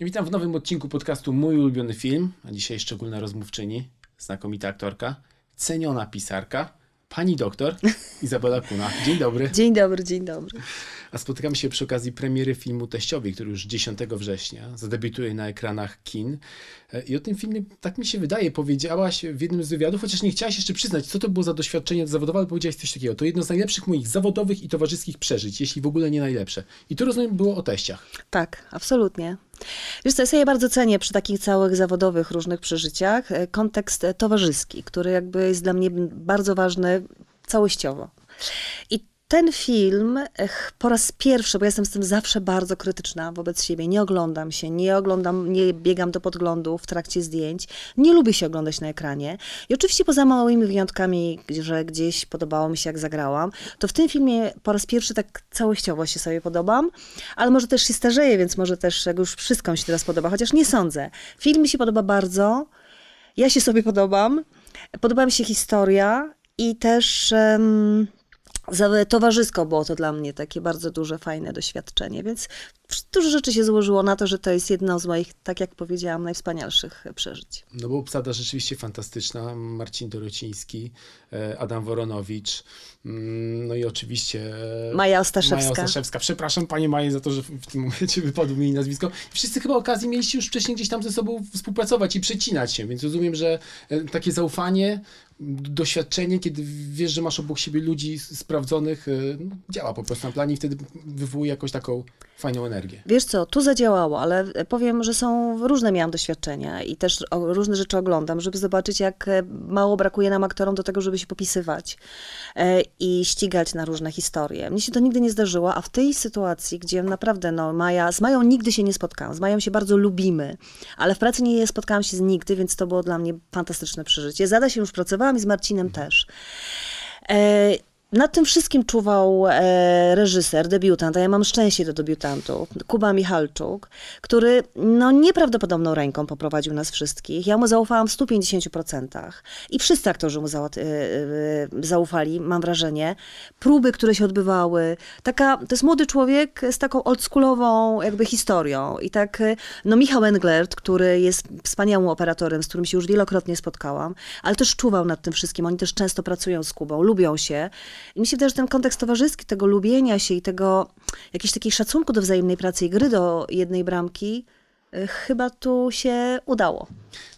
Witam w nowym odcinku podcastu Mój ulubiony film, a dzisiaj szczególna rozmówczyni, znakomita aktorka, ceniona pisarka, pani doktor Izabela Kuna. Dzień dobry. Dzień dobry, dzień dobry. A spotykamy się przy okazji premiery filmu Teściowi, który już 10 września zadebiutuje na ekranach kin. E, I o tym filmie, tak mi się wydaje, powiedziałaś w jednym z wywiadów, chociaż nie chciałaś jeszcze przyznać, co to było za doświadczenie zawodowe, ale powiedziałaś coś takiego. To jedno z najlepszych moich zawodowych i towarzyskich przeżyć, jeśli w ogóle nie najlepsze. I to rozumiem było o teściach. Tak, absolutnie. Wiesz co, ja sobie bardzo cenię przy takich całych zawodowych różnych przeżyciach e, kontekst e, towarzyski, który jakby jest dla mnie bardzo ważny całościowo. I ten film po raz pierwszy, bo ja jestem z tym zawsze bardzo krytyczna wobec siebie, nie oglądam się, nie oglądam, nie biegam do podglądu w trakcie zdjęć, nie lubię się oglądać na ekranie. I oczywiście poza małymi wyjątkami, że gdzieś podobało mi się, jak zagrałam, to w tym filmie po raz pierwszy tak całościowo się sobie podobam, ale może też się starzeję, więc może też jak już wszystko mi się teraz podoba, chociaż nie sądzę. Film mi się podoba bardzo, ja się sobie podobam, podoba mi się historia i też... Um, towarzysko było to dla mnie takie bardzo duże, fajne doświadczenie, więc dużo rzeczy się złożyło na to, że to jest jedno z moich, tak jak powiedziałam, najwspanialszych przeżyć. No bo obsada rzeczywiście fantastyczna. Marcin Dorociński, e, Adam Woronowicz, mm, no i oczywiście e, Maja Ostaszewska. Maja Ostaszewska. Przepraszam Panie Maje za to, że w tym momencie wypadło mi nazwisko. Wszyscy chyba okazji mieliście już wcześniej gdzieś tam ze sobą współpracować i przecinać się, więc rozumiem, że e, takie zaufanie, doświadczenie, kiedy wiesz, że masz obok siebie ludzi sprawdzonych, no, działa po prostu na planie i wtedy wywołuje jakąś taką fajną energię. Wiesz co, tu zadziałało, ale powiem, że są różne miałam doświadczenia i też różne rzeczy oglądam, żeby zobaczyć, jak e, mało brakuje nam aktorom do tego, żeby się popisywać e, i ścigać na różne historie. Mnie się to nigdy nie zdarzyło, a w tej sytuacji, gdzie naprawdę, no, Maja, z Mają nigdy się nie spotkałam, z Mają się bardzo lubimy, ale w pracy nie spotkałam się z nigdy, więc to było dla mnie fantastyczne przeżycie. Zada się już pracowałam i z Marcinem też. E, nad tym wszystkim czuwał e, reżyser, debiutant, a ja mam szczęście do debiutantów, Kuba Michalczuk, który no, nieprawdopodobną ręką poprowadził nas wszystkich. Ja mu zaufałam w 150%. I wszyscy aktorzy mu za, e, e, zaufali, mam wrażenie. Próby, które się odbywały. Taka, to jest młody człowiek z taką oldschoolową jakby historią. I tak, e, no Michał Englert, który jest wspaniałym operatorem, z którym się już wielokrotnie spotkałam, ale też czuwał nad tym wszystkim. Oni też często pracują z Kubą, lubią się. I mi się wydaje, że ten kontekst towarzyski, tego lubienia się i tego jakiejś takiej szacunku do wzajemnej pracy i gry do jednej bramki, y, chyba tu się udało.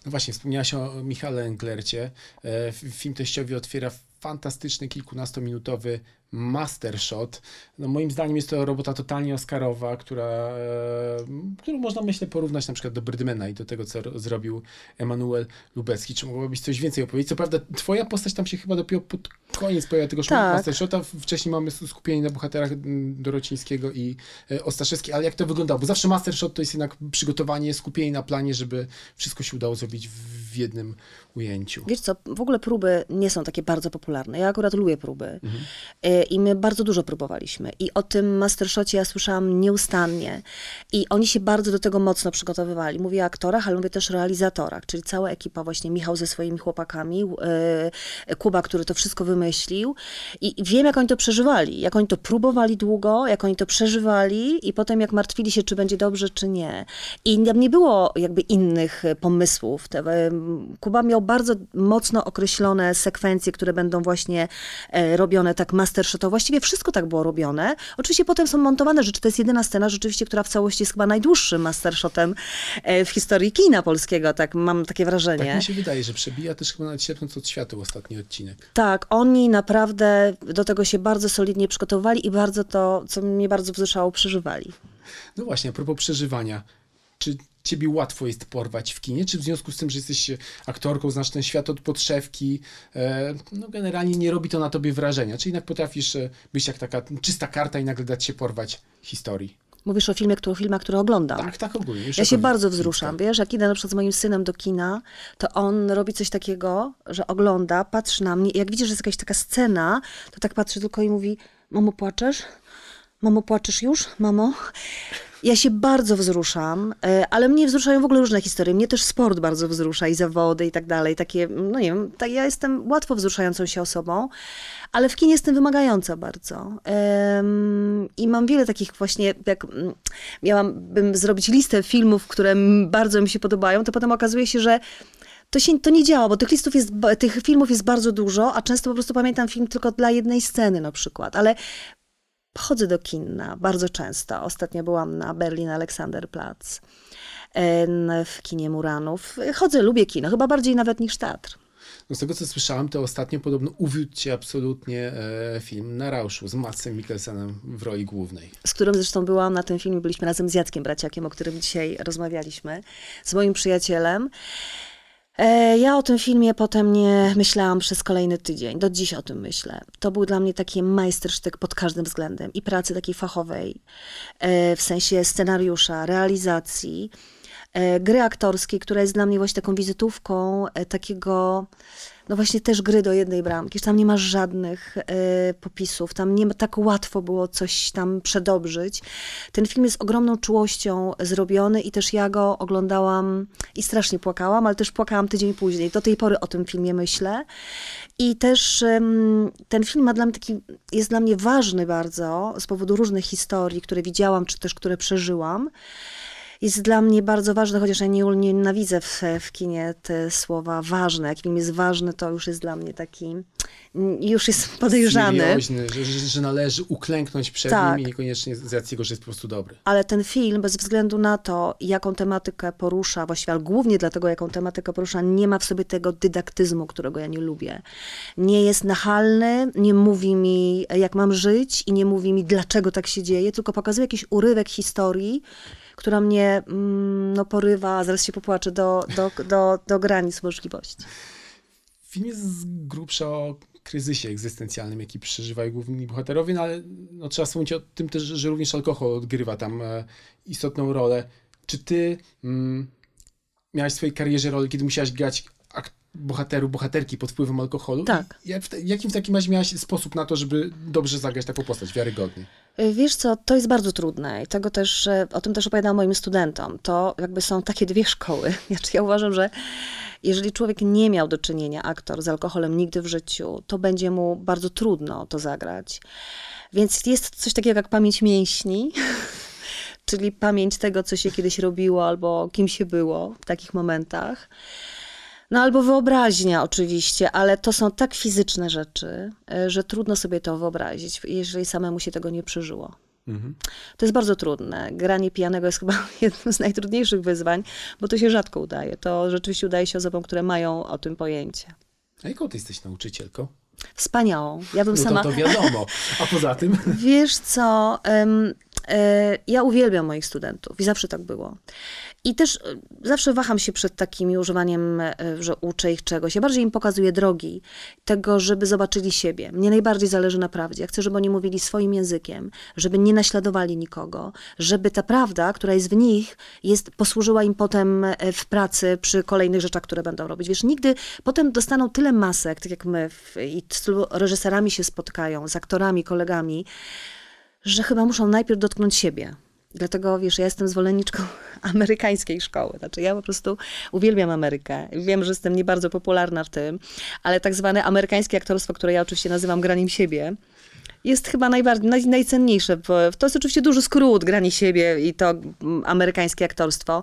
No właśnie, wspomniałaś o Michale Englercie. E, film teściowi otwiera fantastyczny, kilkunastominutowy Mastershot. No moim zdaniem jest to robota totalnie Oscarowa, która, e, którą można myślę porównać na przykład do Birdmana i do tego, co zrobił Emanuel Lubecki. Czy mogłabyś coś więcej opowiedzieć? Co prawda twoja postać tam się chyba dopiero pod koniec pojawia tego tak. Mastershota. Wcześniej mamy skupienie na bohaterach Dorocińskiego i e, Ostaszewskiej, ale jak to wyglądało? Bo zawsze Mastershot to jest jednak przygotowanie, skupienie na planie, żeby wszystko się udało zrobić w jednym ujęciu. Wiesz co, w ogóle próby nie są takie bardzo popularne. Ja akurat lubię próby. Mhm. E, I my bardzo dużo próbowaliśmy. I o tym Mastershocie ja słyszałam nieustannie. I oni się bardzo do tego mocno przygotowywali. Mówię o aktorach, ale mówię też o realizatorach, czyli cała ekipa, właśnie Michał ze swoimi chłopakami, e, Kuba, który to wszystko wymyślił. I wiem, jak oni to przeżywali. Jak oni to próbowali długo, jak oni to przeżywali i potem jak martwili się, czy będzie dobrze, czy nie. I nie było jakby innych pomysłów. Kuba miał bardzo mocno określone sekwencje, które będą właśnie e, robione tak mastershotowo. Właściwie wszystko tak było robione. Oczywiście potem są montowane rzeczy. To jest jedyna scena rzeczywiście, która w całości jest chyba najdłuższym mastershotem e, w historii kina polskiego. Tak mam takie wrażenie. Tak mi się wydaje, że przebija też chyba nawet Sierpnąc od światła ostatni odcinek. Tak, oni naprawdę do tego się bardzo solidnie przygotowali i bardzo to, co mnie bardzo wzruszało, przeżywali. No właśnie, a propos przeżywania. Czy ciebie łatwo jest porwać w kinie? Czy w związku z tym, że jesteś aktorką, znasz ten świat od podszewki, e, no generalnie nie robi to na tobie wrażenia? Czy jednak potrafisz e, być jak taka czysta karta i nagle dać się porwać historii? Mówisz o filmie, który, filmach, które oglądam. Tak, tak ogólnie. ja się bardzo wzruszam, tak. wiesz, jak idę na przykład z moim synem do kina, to on robi coś takiego, że ogląda, patrzy na mnie i jak widzi, że jest jakaś taka scena, to tak patrzy tylko i mówi, mamo płaczesz? Mamo płaczesz już? Mamo? Ja się bardzo wzruszam, e, ale mnie wzruszają w ogóle różne historie. Mnie też sport bardzo wzrusza i zawody i tak dalej. Takie, no nie wiem, tak, ja jestem łatwo wzruszającą się osobą, ale w kinie jestem wymagająca bardzo. Ym, I mam wiele takich właśnie, jak mm, miałabym zrobić listę filmów, które bardzo mi się podobają, to potem okazuje się, że to, się, to nie działa, bo tych listów jest, tych filmów jest bardzo dużo, a często po prostu pamiętam film tylko dla jednej sceny na przykład, ale chodzę do kinna bardzo często. Ostatnio byłam na Berlin Alexanderplatz em, w kinie Muranów. Chodzę, lubię kino, chyba bardziej nawet niż teatr. No z tego co słyszałem, to ostatnio podobno uwiódł cię absolutnie e, film Na Rauszu z Matsem Mikkelsenem w roli głównej. z którym zresztą byłam na tym filmie, byliśmy razem z Jackiem Braciakiem, o którym dzisiaj rozmawialiśmy, z moim przyjacielem. E, Ja o tym filmie potem nie myślałam przez kolejny tydzień. Do dziś o tym myślę. To był dla mnie taki majstersztyk pod każdym względem i pracy takiej fachowej, e, w sensie scenariusza, realizacji, gry aktorskiej, która jest dla mnie właśnie taką wizytówką e, takiego, no właśnie też gry do jednej bramki, że tam nie masz żadnych e, popisów, tam nie tak łatwo było coś tam przedobrzyć. Ten film jest ogromną czułością zrobiony i też ja go oglądałam i strasznie płakałam, ale też płakałam tydzień później. Do tej pory o tym filmie myślę. I też ten film ma dla mnie taki, jest dla mnie ważny bardzo z powodu różnych historii, które widziałam, czy też które przeżyłam jest dla mnie bardzo ważne, chociaż ja nie, nie nienawidzę w, w kinie te słowa ważne. Jak film jest ważny, to już jest dla mnie taki, już jest podejrzany. Serioźny, że, że, że należy uklęknąć przed Tak. nim i niekoniecznie z racji tego, że jest po prostu dobry. Ale ten film, bez względu na to, jaką tematykę porusza, właściwie, ale głównie dlatego, jaką tematykę porusza, nie ma w sobie tego dydaktyzmu, którego ja nie lubię. Nie jest nachalny, nie mówi mi, jak mam żyć i nie mówi mi, dlaczego tak się dzieje, tylko pokazuje jakiś urywek historii, która mnie mm, no, porywa, zaraz się popłaczę, do, do, do, do granic możliwości. Film jest z grubsza o kryzysie egzystencjalnym, jaki przeżywają główni bohaterowie, no ale no, trzeba wspomnieć o tym też, że również alkohol odgrywa tam e, istotną rolę. Czy ty mm, miałaś w swojej karierze rolę, kiedy musiałaś grać bohaterów, bohaterki pod wpływem alkoholu? Tak. Jak w te, jakim w takim razie miałaś sposób na to, żeby dobrze zagrać taką postać, wiarygodnie? Y, Wiesz co, to jest bardzo trudne i tego też, o tym też opowiadam moim studentom. To jakby są takie dwie szkoły. Znaczy ja uważam, że jeżeli człowiek nie miał do czynienia, aktor, z alkoholem nigdy w życiu, to będzie mu bardzo trudno to zagrać. Więc jest coś takiego jak pamięć mięśni, czyli pamięć tego, co się kiedyś robiło albo kim się było w takich momentach. No albo wyobraźnia oczywiście, ale to są tak fizyczne rzeczy, e, że trudno sobie to wyobrazić, jeżeli samemu się tego nie przeżyło. Mhm. To jest bardzo trudne. Granie pijanego jest chyba jednym z najtrudniejszych wyzwań, bo to się rzadko udaje. To rzeczywiście udaje się osobom, które mają o tym pojęcie. A jaką ty jesteś nauczycielką? Wspaniałą. Ja bym No sama. to, to wiadomo. A poza tym? Wiesz co, e, ja uwielbiam moich studentów i zawsze tak było. I też e, zawsze waham się przed takim używaniem, e, że uczę ich czegoś. Ja bardziej im pokazuję drogi tego, żeby zobaczyli siebie. Mnie najbardziej zależy na prawdzie. Ja chcę, żeby oni mówili swoim językiem, żeby nie naśladowali nikogo, żeby ta prawda, która jest w nich, jest, posłużyła im potem e, w pracy przy kolejnych rzeczach, które będą robić. Wiesz, nigdy potem dostaną tyle masek, tak jak my, w, i z reżyserami się spotkają, z aktorami, kolegami, że chyba muszą najpierw dotknąć siebie. Dlatego, wiesz, ja jestem zwolenniczką amerykańskiej szkoły. Znaczy, ja po prostu uwielbiam Amerykę. Wiem, że jestem nie bardzo popularna w tym, ale tak zwane amerykańskie aktorstwo, które ja oczywiście nazywam graniem siebie, jest chyba najbardziej, naj, najcenniejsze. To jest oczywiście duży skrót, granie siebie i to mm, amerykańskie aktorstwo,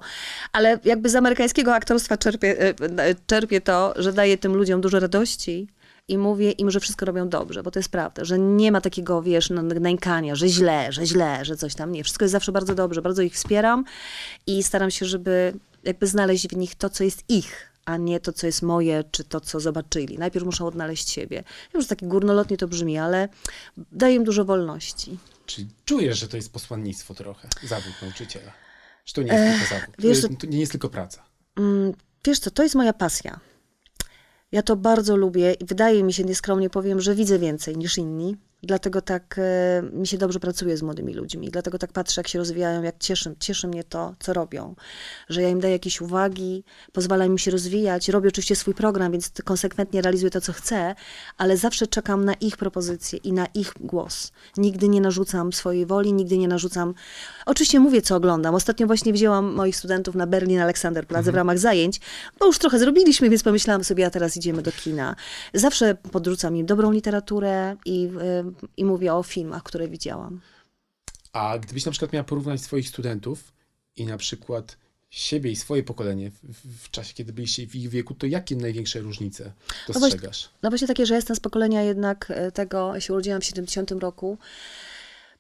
ale jakby z amerykańskiego aktorstwa czerpię, e, e, czerpię to, że daje tym ludziom dużo radości i mówię im, że wszystko robią dobrze, bo to jest prawda, że nie ma takiego, wiesz, nękania, że źle, że źle, że coś tam. Nie, wszystko jest zawsze bardzo dobrze, bardzo ich wspieram i staram się, żeby jakby znaleźć w nich to, co jest ich, a nie to, co jest moje, czy to, co zobaczyli. Najpierw muszą odnaleźć siebie. Wiem, że takie górnolotnie to brzmi, ale daję im dużo wolności. Czyli czujesz, że to jest posłannictwo trochę, zawód nauczyciela. Że to nie jest tylko zawód. wiesz, Y, to nie jest tylko praca. Mm, Wiesz co, to jest moja pasja. Ja to bardzo lubię i wydaje mi się, nieskromnie powiem, że widzę więcej niż inni. Dlatego tak e, mi się dobrze pracuje z młodymi ludźmi. Dlatego tak patrzę, jak się rozwijają, jak cieszy, cieszy mnie to, co robią. Że ja im daję jakieś uwagi, pozwalam im się rozwijać. Robię oczywiście swój program, więc konsekwentnie realizuję to, co chcę, ale zawsze czekam na ich propozycje i na ich głos. Nigdy nie narzucam swojej woli, nigdy nie narzucam. Oczywiście mówię, co oglądam. Ostatnio właśnie wzięłam moich studentów na Berlin Alexanderplatz mhm. w ramach zajęć, bo już trochę zrobiliśmy, więc pomyślałam sobie, a teraz idziemy do kina. Zawsze podrzucam im dobrą literaturę i, i mówię o filmach, które widziałam. A gdybyś na przykład miała porównać swoich studentów i na przykład siebie i swoje pokolenie w, czasie, kiedy byliście w ich wieku, to jakie największe różnice dostrzegasz? No właśnie, no właśnie takie, że jestem z pokolenia jednak e, tego, ja się urodziłam w 70 roku,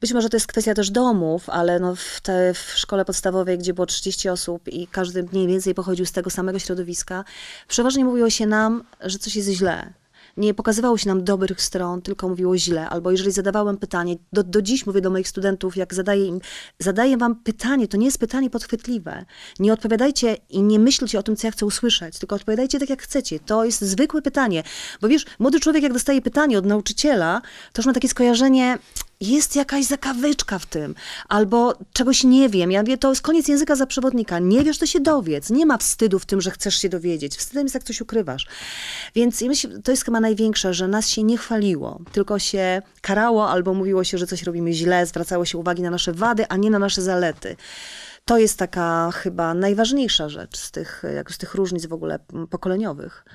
być może to jest kwestia też domów, ale no w, te, w szkole podstawowej, gdzie było 30 osób i każdy mniej więcej pochodził z tego samego środowiska, przeważnie mówiło się nam, że coś jest źle, nie pokazywało się nam dobrych stron, tylko mówiło źle. Albo jeżeli zadawałem pytanie, do, do dziś mówię do moich studentów, jak zadaję im, zadaję wam pytanie, to nie jest pytanie podchwytliwe. Nie odpowiadajcie i nie myślcie o tym, co ja chcę usłyszeć, tylko odpowiadajcie tak, jak chcecie. To jest zwykłe pytanie. Bo wiesz, młody człowiek, jak dostaje pytanie od nauczyciela, to już ma takie skojarzenie, jest jakaś zakawyczka w tym, albo czegoś nie wiem. Ja mówię, to jest koniec języka za przewodnika. Nie wiesz, to się dowiedz. Nie ma wstydu w tym, że chcesz się dowiedzieć. Wstydem jest, jak coś ukrywasz. Więc to jest chyba największe, że nas się nie chwaliło, tylko się karało albo mówiło się, że coś robimy źle, zwracało się uwagi na nasze wady, a nie na nasze zalety. To jest taka chyba najważniejsza rzecz z tych, jak z tych różnic w ogóle pokoleniowych.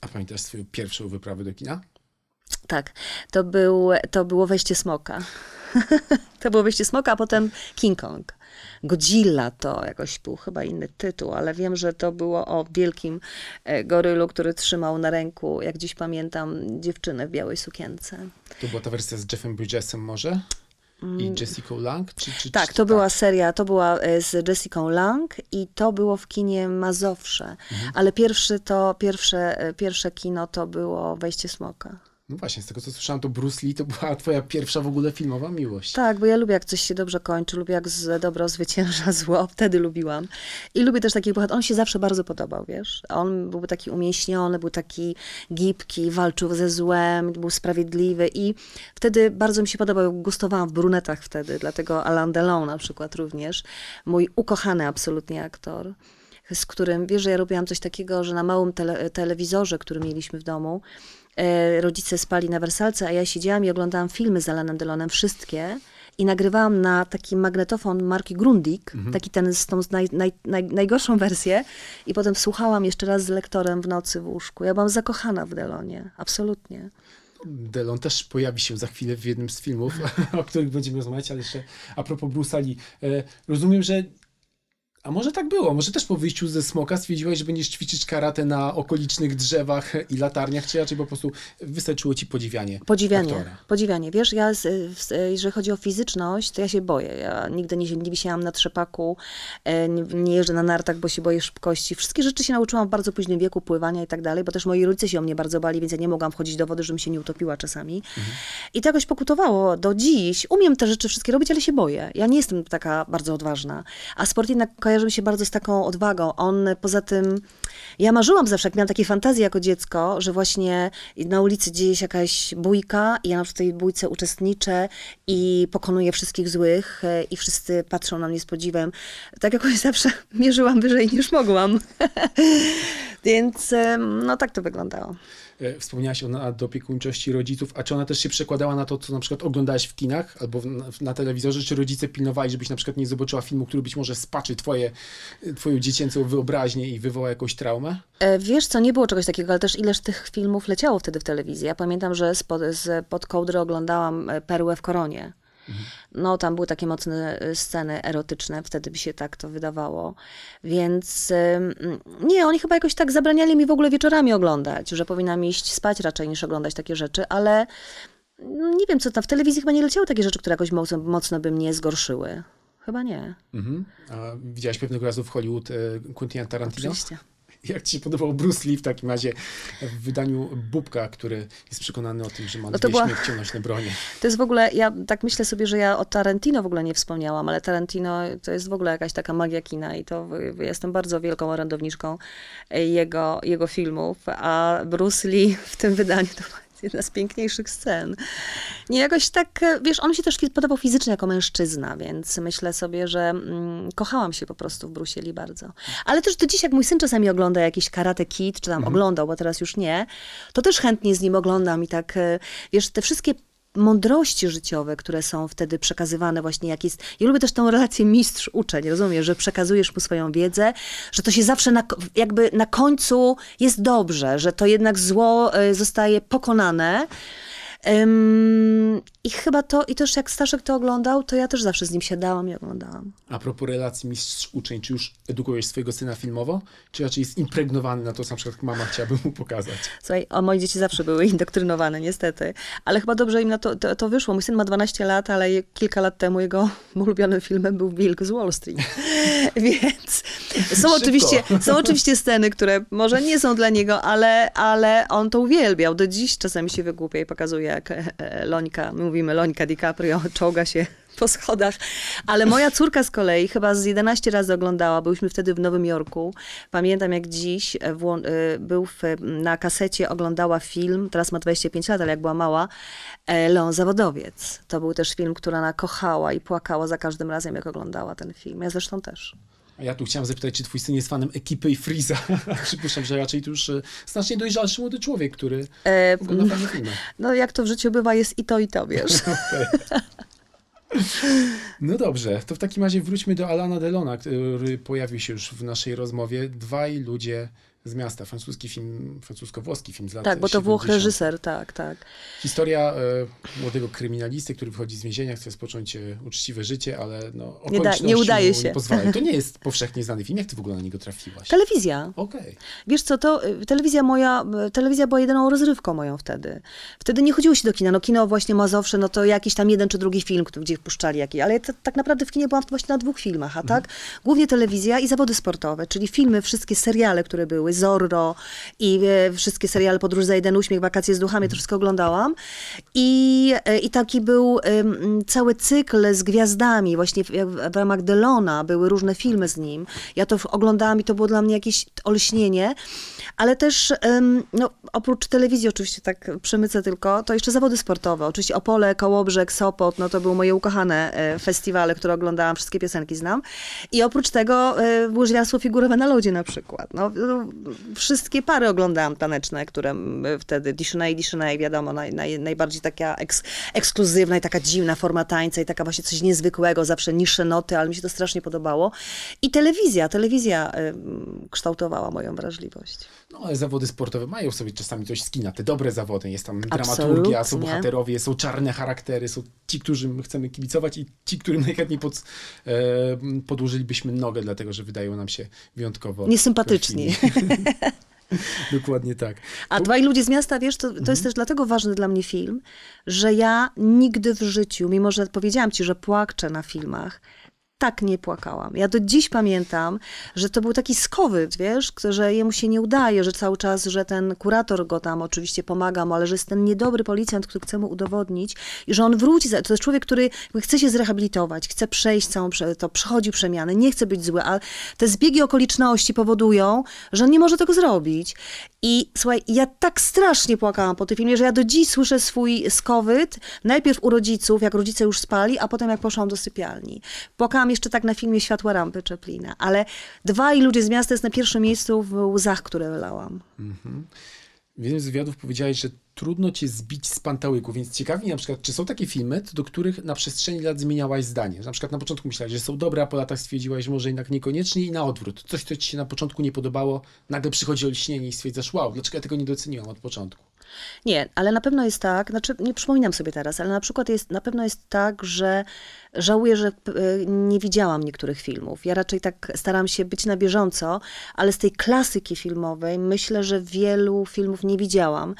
A pamiętasz swoją pierwszą wyprawę do kina? Tak, to, był, to było wejście smoka. to było wejście smoka, a potem King Kong. Godzilla to jakoś był chyba inny tytuł, ale wiem, że to było o wielkim e, gorylu, który trzymał na ręku, jak dziś pamiętam, dziewczynę w białej sukience. To była ta wersja z Jeffem Bridgesem może? I mm. Jessica Lang? Czy, czy, tak, to była tak? seria, to była e, z Jessica Lang i to było w kinie Mazowsze, mhm. ale pierwszy to, pierwsze, e, pierwsze kino to było Wejście Smoka. No właśnie, z tego co słyszałam, to Bruce Lee to była twoja pierwsza w ogóle filmowa miłość. Tak, bo ja lubię, jak coś się dobrze kończy, lubię, jak z dobro zwycięża zło, wtedy lubiłam. I lubię też takich bohaterów, on się zawsze bardzo podobał, wiesz. On był taki umięśniony, był taki gibki, walczył ze złem, był sprawiedliwy i wtedy bardzo mi się podobał, gustowałam w brunetach wtedy, dlatego Alain Delon na przykład również, mój ukochany absolutnie aktor z którym, wiesz, że ja robiłam coś takiego, że na małym tele, telewizorze, który mieliśmy w domu, rodzice spali na wersalce, a ja siedziałam i oglądałam filmy z Alanem Delonem, wszystkie. I nagrywałam na taki magnetofon marki Grundig, mhm. taki ten z tą naj, naj, naj, najgorszą wersję. I potem słuchałam jeszcze raz z lektorem w nocy w łóżku. Ja byłam zakochana w Delonie, absolutnie. Delon też pojawi się za chwilę w jednym z filmów, o których będziemy rozmawiać, ale jeszcze a propos Bruce'a Lee. E, rozumiem, że a może tak było, może też po wyjściu ze smoka stwierdziłeś, że będziesz ćwiczyć karate na okolicznych drzewach i latarniach, czy raczej po prostu wystarczyło ci podziwianie Podziwianie, aktora. podziwianie. Wiesz, ja, jeżeli chodzi o fizyczność, to ja się boję. Ja nigdy nie, nie wisiałam na trzepaku, e, nie, nie jeżdżę na nartach, bo się boję szybkości. Wszystkie rzeczy się nauczyłam w bardzo późnym wieku, pływania i tak dalej, bo też moi rodzice się o mnie bardzo bali, więc ja nie mogłam wchodzić do wody, żebym się nie utopiła czasami. Mhm. I to jakoś pokutowało do dziś. Umiem te rzeczy wszystkie robić, ale się boję. Ja nie jestem taka bardzo odważna. A sport jednak kojarzy mi się bardzo z taką odwagą. On poza tym, ja marzyłam zawsze, jak miałam takie fantazje jako dziecko, że właśnie na ulicy dzieje się jakaś bójka i ja w tej bójce uczestniczę i pokonuję wszystkich złych e, i wszyscy patrzą na mnie z podziwem. Tak jakoś zawsze mierzyłam wyżej niż mogłam. Więc no tak to wyglądało. E, wspomniałaś o nadopiekuńczości rodziców, a czy ona też się przekładała na to, co na przykład oglądałeś w kinach albo na, na telewizorze, czy rodzice pilnowali, żebyś na przykład nie zobaczyła filmu, który być może spaczy twoje, twoją dziecięcą wyobraźnię i wywoła jakąś traumę? E, wiesz co, nie było czegoś takiego, ale też ileż tych filmów leciało wtedy w telewizji. Ja pamiętam, że spod, z, pod kołdry oglądałam e, Perłę w koronie. No, tam były takie mocne y, sceny erotyczne, wtedy by się tak to wydawało. Więc nie, oni chyba jakoś tak zabraniali mi w ogóle wieczorami oglądać, że powinnam iść spać raczej niż oglądać takie rzeczy, ale nie wiem co tam, w telewizji chyba nie leciały takie rzeczy, które jakoś mocno, mocno by mnie zgorszyły. Chyba nie. Mhm. A widziałaś pewnego razu w Hollywood e, Quentin Tarantino? Oczywiście. Jak ci się podobał Bruce Lee w takim razie w wydaniu Bubka, który jest przekonany o tym, że ma no dwie była... śmiercionośne bronie? To jest w ogóle, ja tak myślę sobie, że ja o Tarantino w ogóle nie wspomniałam, ale Tarantino to jest w ogóle jakaś taka magia kina i to ja jestem bardzo wielką orędowniczką jego, jego filmów, a Bruce Lee w tym wydaniu to jedna z piękniejszych scen. Nie, jakoś tak, e, wiesz, on mi się też podobał fizycznie jako mężczyzna, więc myślę sobie, że mm, kochałam się po prostu w Bruce Lee bardzo. Ale też do dziś, jak mój syn czasami ogląda jakiś Karate Kid, czy tam mhm. oglądał, bo teraz już nie, to też chętnie z nim oglądam i tak, e, wiesz, te wszystkie mądrości życiowe, które są wtedy przekazywane właśnie jak jest. Ja lubię też tą relację mistrz-uczeń, rozumiesz, że przekazujesz mu swoją wiedzę, że to się zawsze na, jakby na końcu jest dobrze, że to jednak zło e, zostaje pokonane. I chyba to, i też jak Staszek to oglądał, to ja też zawsze z nim siadałam i oglądałam. A propos relacji mistrz-uczeń, czy już edukujesz swojego syna filmowo? Czy raczej jest impregnowany na to, co na przykład mama chciałaby mu pokazać? Słuchaj, o, moje dzieci zawsze były indoktrynowane, niestety. Ale chyba dobrze im na to, to, to wyszło. Mój syn ma 12 lat, ale kilka lat temu jego ulubionym filmem był Wilk z Wall Street. Więc są oczywiście, są oczywiście sceny, które może nie są dla niego, ale, ale on to uwielbiał. Do dziś czasami się wygłupia i pokazuje, jak e, e, Lońka, mówimy Lońka DiCaprio, czołga się po schodach. Ale moja córka z kolei chyba z 11 razy oglądała. Byliśmy wtedy w Nowym Jorku. Pamiętam jak dziś e, był w, na kasecie, oglądała film, teraz ma 25 lat, ale jak była mała, Leon Zawodowiec. To był też film, który ona kochała i płakała za każdym razem, jak oglądała ten film. Ja zresztą też. A ja tu chciałem zapytać, czy twój syn jest fanem ekipy i Freeza? Przypuszczam, że raczej to już e, znacznie dojrzalszy młody człowiek, który e, ogląda fajne filmy. No jak to w życiu bywa, jest i to, i to, wiesz. No dobrze, to w takim razie wróćmy do Alana Delona, który pojawił się już w naszej rozmowie. Dwaj ludzie z miasta. Francuski film, francusko-włoski film z lat Tak, bo to Włoch reżyser, tak, tak. Historia e, młodego kryminalisty, który wychodzi z więzienia, chce rozpocząć e, uczciwe życie, ale no, nie, da, nie udaje się. Nie To nie jest powszechnie znany film. Jak ty w ogóle na niego trafiłaś? Telewizja. Okej. Okay. Wiesz co, to e, telewizja moja, e, telewizja była jedyną rozrywką moją wtedy. Wtedy nie chodziło się do kina. No kino właśnie Mazowsze, no to jakiś tam jeden czy drugi film, gdzie wpuszczali jakiś. Ale ja tak naprawdę w kinie byłam właśnie na dwóch filmach, a tak? Mhm. Głównie telewizja i zawody sportowe, czyli filmy, wszystkie seriale, które były, Zorro i e, wszystkie seriale Podróż za jeden uśmiech, Wakacje z duchami, to wszystko oglądałam. I, e, i taki był cały cykl z gwiazdami, właśnie w, w ramach Delona były różne filmy z nim. Ja to oglądałam i to było dla mnie jakieś olśnienie, ale też no, oprócz telewizji oczywiście tak przemycę tylko, to jeszcze zawody sportowe. Oczywiście Opole, Kołobrzeg, Sopot, no to były moje ukochane e, festiwale, które oglądałam, wszystkie piosenki znam. I oprócz tego łyżwiarstwo figurowe na lodzie na przykład. No, no wszystkie pary oglądałam taneczne, które wtedy Disney, Disney, wiadomo, naj, naj, najbardziej taka eks, ekskluzywna i taka dziwna forma tańca i taka właśnie coś niezwykłego, zawsze niższe noty, ale mi się to strasznie podobało. I telewizja, telewizja y, kształtowała moją wrażliwość. No ale zawody sportowe mają sobie czasami coś skina, te dobre zawody, jest tam dramaturgia, są bohaterowie, są czarne charaktery, są ci, którym chcemy kibicować i ci, którym najchętniej pod, e, podłożylibyśmy nogę, dlatego że wydają nam się wyjątkowo niesympatyczni. Dokładnie tak. A dwaj ludzie z miasta, wiesz, to, to mhm. jest też dlatego ważny dla mnie film, że ja nigdy w życiu, mimo że powiedziałam ci, że płaczę na filmach, tak nie płakałam. Ja do dziś pamiętam, że to był taki skowyt, wiesz, że jemu się nie udaje, że cały czas, że ten kurator go tam oczywiście pomaga mu, ale że jest ten niedobry policjant, który chce mu udowodnić i że on wróci. To jest człowiek, który chce się zrehabilitować, chce przejść całą, to przechodzi przemiany, nie chce być zły, a te zbiegi okoliczności powodują, że on nie może tego zrobić. I słuchaj, ja tak strasznie płakałam po tym filmie, że ja do dziś słyszę swój skowyt, najpierw u rodziców, jak rodzice już spali, a potem jak poszłam do sypialni. Płakałam jeszcze tak na filmie Światła Rampy Czeplina, ale dwaj ludzie z miasta jest na pierwszym miejscu w łzach, które wylałam. Mhm. W jednym z wywiadów powiedziałeś, że trudno cię zbić z pantałyku, więc ciekawi na przykład, czy są takie filmy, do których na przestrzeni lat zmieniałaś zdanie? Na przykład na początku myślałaś, że są dobre, a po latach stwierdziłaś, że może jednak niekoniecznie i na odwrót. Coś, co ci się na początku nie podobało, nagle przychodzi olśnienie i stwierdzasz, wow, dlaczego ja tego nie doceniłam od początku? Nie, ale na pewno jest tak, znaczy nie przypominam sobie teraz, ale na przykład jest, na pewno jest tak, że żałuję, że e, nie widziałam niektórych filmów. Ja raczej tak staram się być na bieżąco, ale z tej klasyki filmowej myślę, że wielu filmów nie widziałam.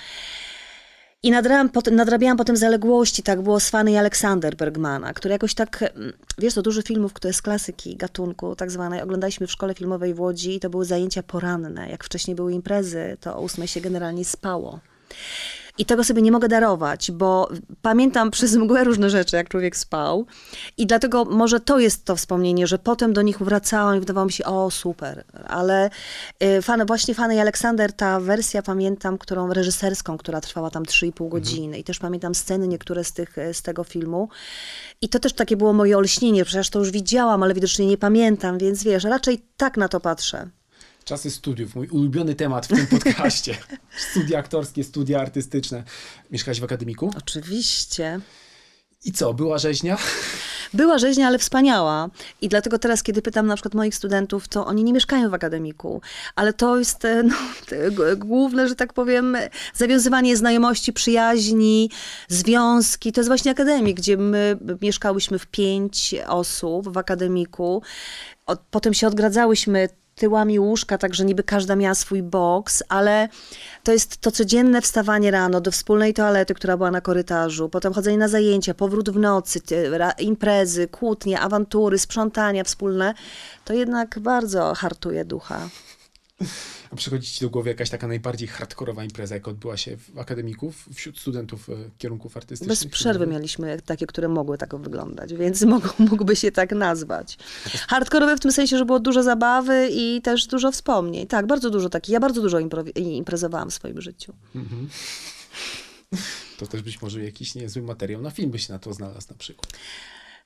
I nadrabiałam nadrabiałam potem zaległości, tak było z Fanny Aleksander Bergmana, który jakoś tak, mm, wiesz, to dużo filmów, które z klasyki, gatunku tak zwanej, oglądaliśmy w szkole filmowej w Łodzi i to były zajęcia poranne. Jak wcześniej były imprezy, to o ósmej się generalnie spało. I tego sobie nie mogę darować, bo pamiętam przez mgłę różne rzeczy, jak człowiek spał. I dlatego może to jest to wspomnienie, że potem do nich wracałam i wydawało mi się, o super. Ale y, fan, właśnie Fany i Aleksander, ta wersja pamiętam, którą reżyserską, która trwała tam 3,5 godziny. I też pamiętam sceny niektóre z, tych, z tego filmu. I to też takie było moje olśnienie, przecież to już widziałam, ale widocznie nie pamiętam, więc wiesz, raczej tak na to patrzę. Czasy studiów, mój ulubiony temat w tym podcaście. studia aktorskie, studia artystyczne. Mieszkałaś w akademiku? Oczywiście. I co, była rzeźnia? Była rzeźnia, ale wspaniała. I dlatego teraz, kiedy pytam na przykład moich studentów, to oni nie mieszkają w akademiku. Ale to jest e, no, główne, że tak powiem, zawiązywanie znajomości, przyjaźni, związki. To jest właśnie akademik, gdzie my mieszkałyśmy w pięć osób w akademiku. Potem się odgradzałyśmy tyłami łóżka, tak że niby każda miała swój boks, ale to jest to codzienne wstawanie rano do wspólnej toalety, która była na korytarzu, potem chodzenie na zajęcia, powrót w nocy, imprezy, kłótnie, awantury, sprzątania wspólne, to jednak bardzo hartuje ducha. Przychodzi ci do głowy jakaś taka najbardziej hardkorowa impreza, jak odbyła się w akademików, wśród studentów e, kierunków artystycznych? Bez przerwy mieliśmy takie, które mogły tak wyglądać, więc mógł, mógłby się tak nazwać. Hardkorowe w tym sensie, że było dużo zabawy i też dużo wspomnień. Tak, bardzo dużo takich. Ja bardzo dużo imprezowałam w swoim życiu. Mhm. To też być może jakiś niezły materiał na film by się na to znalazł na przykład.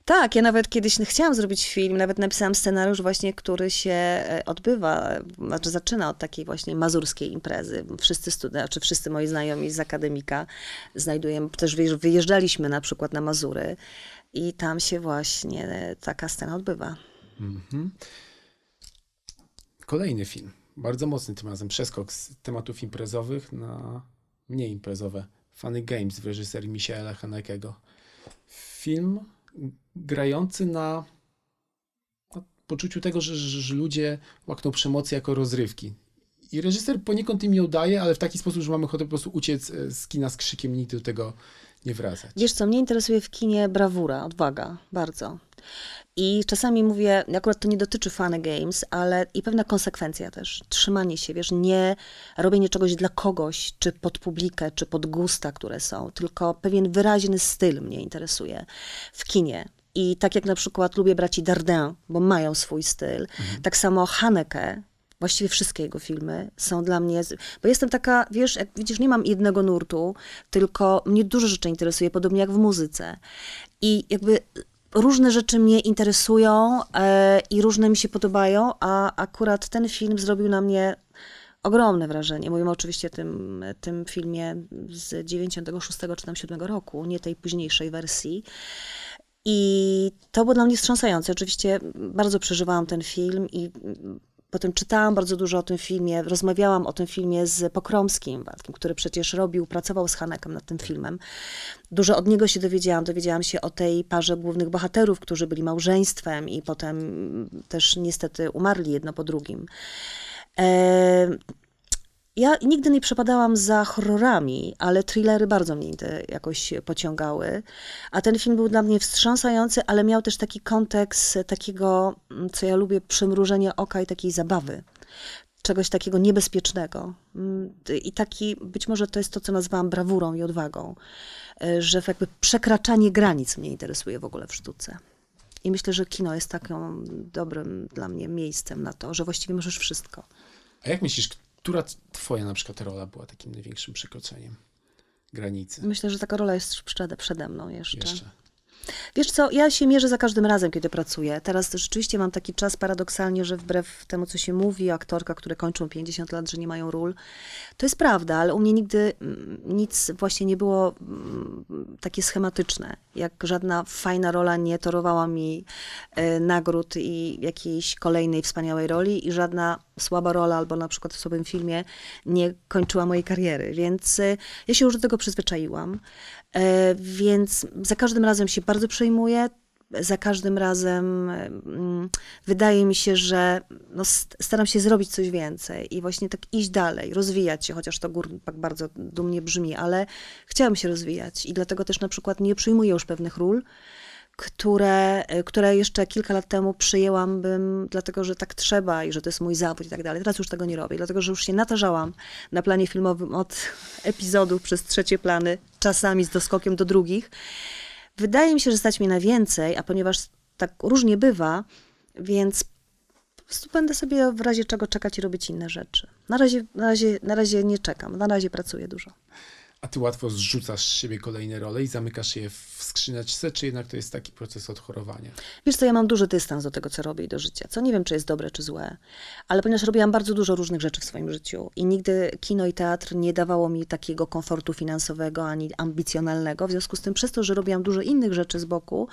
Tak, ja nawet kiedyś chciałam zrobić film, nawet napisałam scenariusz właśnie, który się e, odbywa, znaczy zaczyna od takiej właśnie mazurskiej imprezy. Wszyscy studenci, czy wszyscy moi znajomi z akademika znajdujemy, też wyjeżdżaliśmy na przykład na Mazury i tam się właśnie taka scena odbywa. Mhm. Kolejny film, bardzo mocny tym razem, przeskok z tematów imprezowych na mniej imprezowe. Funny Games w reżyserii Michaela Hanekego. Film grający na, poczuciu tego, że, że, że ludzie łakną przemocy jako rozrywki. I reżyser poniekąd im ją daje, ale w taki sposób, że mamy ochotę po prostu uciec e, z kina z krzykiem, nigdy do tego nie wracać. Wiesz co, mnie interesuje w kinie brawura, odwaga, bardzo. I czasami mówię, akurat to nie dotyczy Funny Games, ale i pewna konsekwencja też. Trzymanie się, wiesz, nie robienie czegoś dla kogoś, czy pod publikę, czy pod gusta, które są, tylko pewien wyraźny styl mnie interesuje w kinie. I tak jak na przykład lubię braci Dardin, bo mają swój styl, mhm. tak samo Haneke, właściwie wszystkie jego filmy są dla mnie, bo jestem taka, wiesz, jak widzisz, nie mam jednego nurtu, tylko mnie dużo rzeczy interesuje, podobnie jak w muzyce. I jakby różne rzeczy mnie interesują e, i różne mi się podobają, a akurat ten film zrobił na mnie ogromne wrażenie. Mówimy oczywiście o tym, tym filmie z 96 czy tam 7 roku, nie tej późniejszej wersji. I to było dla mnie wstrząsające. Oczywiście bardzo przeżywałam ten film i Potem czytałam bardzo dużo o tym filmie, rozmawiałam o tym filmie z Pokromskim, który przecież robił, pracował z Hanekiem nad tym filmem. Dużo od niego się dowiedziałam. Dowiedziałam się o tej parze głównych bohaterów, którzy byli małżeństwem i potem też niestety umarli jedno po drugim. Ja nigdy nie przepadałam za horrorami, ale thrillery bardzo mnie jakoś pociągały. A ten film był dla mnie wstrząsający, ale miał też taki kontekst takiego, mm, co ja lubię, przymrużenia oka i takiej zabawy. Czegoś takiego niebezpiecznego. Mm, I taki, być może to jest to, co nazywałam brawurą i odwagą, e, że jakby przekraczanie granic mnie interesuje w ogóle w sztuce. I myślę, że kino jest takim dobrym dla mnie miejscem na to, że właściwie możesz wszystko. A jak myślisz, która twoja na przykład rola była takim największym przekroczeniem granicy? Myślę, że taka rola jest przede, przede mną jeszcze. jeszcze. Wiesz co, ja się mierzę za każdym razem, kiedy pracuję. Teraz rzeczywiście mam taki czas paradoksalnie, że wbrew temu, co się mówi, aktorka, które kończą 50 lat, że nie mają ról, to jest prawda, ale u mnie nigdy mm, nic właśnie nie było mm, takie schematyczne. Jak żadna fajna rola nie torowała mi e, nagród i jakiejś kolejnej wspaniałej roli i żadna słaba rola albo na przykład w słabym filmie nie kończyła mojej kariery, więc e, ja się już do tego przyzwyczaiłam. E, więc za każdym razem się bardzo przejmuję. Za każdym razem mm, wydaje mi się, że no, staram się zrobić coś więcej i właśnie tak iść dalej, rozwijać się, chociaż to gór tak bardzo dumnie brzmi, ale chciałam się rozwijać i dlatego też na przykład nie przyjmuję już pewnych ról, które, które jeszcze kilka lat temu przyjęłam bym, dlatego że tak trzeba i że to jest mój zawód i tak dalej. Teraz już tego nie robię, dlatego że już się natarzałam na planie filmowym od epizodów przez trzecie plany, czasami z doskokiem do drugich. Wydaje mi się, że stać mi na więcej, a ponieważ tak różnie bywa, więc po prostu będę sobie w razie czego czekać i robić inne rzeczy. Na razie, na razie, na razie nie czekam, na razie pracuję dużo. A ty łatwo zrzucasz z siebie kolejne role i zamykasz je w skrzyneczce, czy jednak to jest taki proces odchorowania? Wiesz co, ja mam duży dystans do tego, co robię i do życia, co nie wiem, czy jest dobre, czy złe, ale ponieważ robiłam bardzo dużo różnych rzeczy w swoim życiu i nigdy kino i teatr nie dawało mi takiego komfortu finansowego ani ambicjonalnego, w związku z tym przez to, że robiłam dużo innych rzeczy z boku,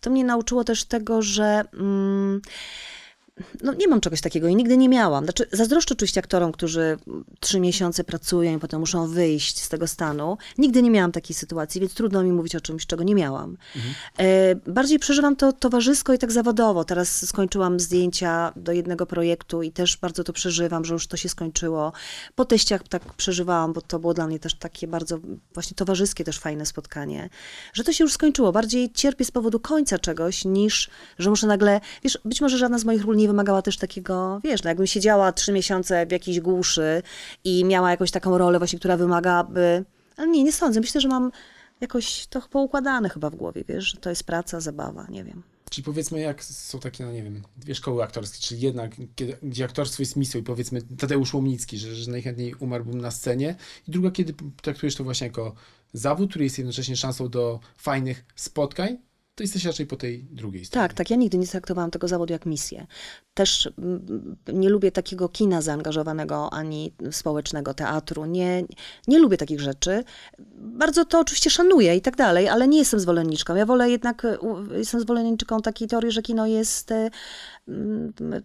to mnie nauczyło też tego, że... Mm, no nie mam czegoś takiego i nigdy nie miałam. Znaczy, zazdroszczę oczywiście aktorom, którzy trzy miesiące pracują i potem muszą wyjść z tego stanu. Nigdy nie miałam takiej sytuacji, więc trudno mi mówić o czymś, czego nie miałam. Mhm. E, bardziej przeżywam to towarzysko i tak zawodowo. Teraz skończyłam zdjęcia do jednego projektu i też bardzo to przeżywam, że już to się skończyło. Po teściach tak przeżywałam, bo to było dla mnie też takie bardzo właśnie towarzyskie też fajne spotkanie, że to się już skończyło. Bardziej cierpię z powodu końca czegoś, niż że muszę nagle, wiesz, być może żadna z moich ról nie wymagała też takiego, wiesz, no jakbym siedziała trzy miesiące w jakiejś głuszy i miała jakąś taką rolę właśnie, która wymagałaby, ale nie, nie sądzę. Myślę, że mam jakoś to poukładane chyba w głowie, wiesz, że to jest praca, zabawa, nie wiem. Czyli powiedzmy, jak są takie, no nie wiem, dwie szkoły aktorskie, czyli jedna, kiedy, gdzie aktorstwo jest misją i powiedzmy Tadeusz Łomnicki, że, że najchętniej umarłbym na scenie i druga, kiedy traktujesz to właśnie jako zawód, który jest jednocześnie szansą do fajnych spotkań, to jesteś raczej po tej drugiej stronie. Tak, tak. Ja nigdy nie traktowałam tego zawodu jak misję. Też mm, nie lubię takiego kina zaangażowanego ani społecznego teatru. Nie, nie lubię takich rzeczy. Bardzo to oczywiście szanuję i tak dalej, ale nie jestem zwolenniczką. Ja wolę jednak, jestem zwolenniczką takiej teorii, że kino jest e,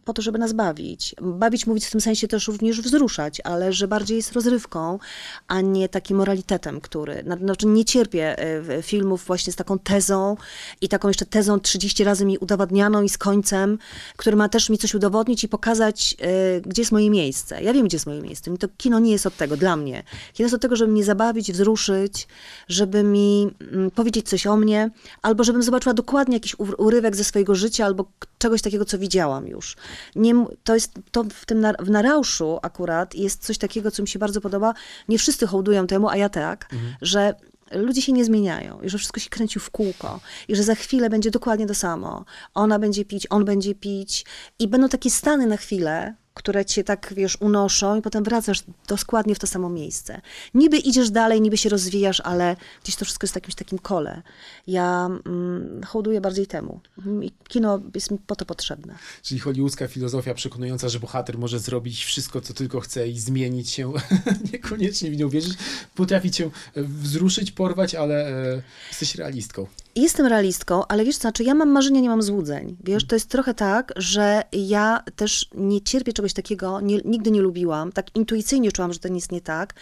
po to, żeby nas bawić. Bawić, mówić w tym sensie też również wzruszać, ale że bardziej jest rozrywką, a nie takim moralitetem, który, znaczy nie cierpię e, filmów właśnie z taką tezą i taką jeszcze tezą 30 razy mi udowadnianą i z końcem, który ma też mi coś udowodnić i pokazać, y, gdzie jest moje miejsce. Ja wiem, gdzie jest moje miejsce. Mi to kino nie jest od tego, dla mnie. Kino jest od tego, żeby mnie zabawić, wzruszyć, żeby mi mm, powiedzieć coś o mnie, albo żebym zobaczyła dokładnie jakiś urywek ze swojego życia, albo czegoś takiego, co widziałam już. Nie, to jest, to w tym na, w Narauszu akurat jest coś takiego, co mi się bardzo podoba. Nie wszyscy hołdują temu, a ja tak, mhm. że ludzie się nie zmieniają i że wszystko się kręci w kółko i że za chwilę będzie dokładnie to samo. Ona będzie pić, on będzie pić i będą takie stany na chwilę, które cię tak, wiesz, unoszą i potem wracasz dokładnie w to samo miejsce. Niby idziesz dalej, niby się rozwijasz, ale gdzieś to wszystko jest w jakimś takim kole. Ja mm, hołduję bardziej temu. I kino jest mi po to potrzebne. Czyli hollywoodzka filozofia przekonująca, że bohater może zrobić wszystko, co tylko chce i zmienić się, niekoniecznie w nią wierzyć, potrafi cię wzruszyć, porwać, ale e, jesteś realistką. Jestem realistką, ale wiesz co, znaczy ja mam marzenia, nie mam złudzeń. Wiesz, to jest trochę tak, że ja też nie cierpię czegoś takiego, nie, nigdy nie lubiłam, tak intuicyjnie czułam, że to nic nie tak,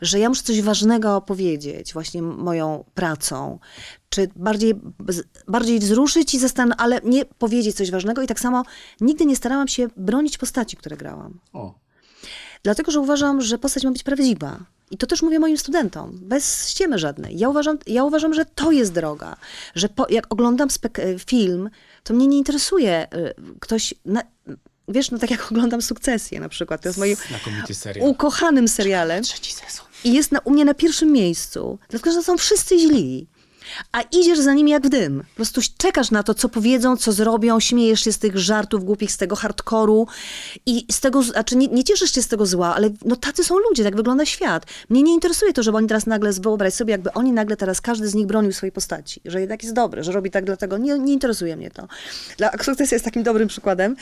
że ja muszę coś ważnego opowiedzieć właśnie moją pracą, czy bardziej, bardziej wzruszyć i zastanowić, ale nie powiedzieć coś ważnego i tak samo nigdy nie starałam się bronić postaci, które grałam. O. Dlatego, że uważam, że postać ma być prawdziwa. I to też mówię moim studentom, bez ściemy żadnej. Ja uważam, ja uważam że to jest droga. Że po, jak oglądam film, to mnie nie interesuje y, ktoś. Na, wiesz, no tak jak oglądam Sukcesję na przykład, to jest moim ukochanym serialem. Trzeci sezon. I jest na, u mnie na pierwszym miejscu, dlatego że są wszyscy źli a idziesz za nimi jak w dym. Po prostu czekasz na to, co powiedzą, co zrobią, śmiejesz się z tych żartów głupich, z tego hardkoru i z tego, znaczy nie, nie cieszysz się z tego zła, ale no tacy są ludzie, tak wygląda świat. Mnie nie interesuje to, żeby oni teraz nagle, wyobraź sobie, jakby oni nagle teraz, każdy z nich bronił swojej postaci, że jednak jest dobry, że robi tak dlatego, nie, nie interesuje mnie to. Dla sukces jest takim dobrym przykładem,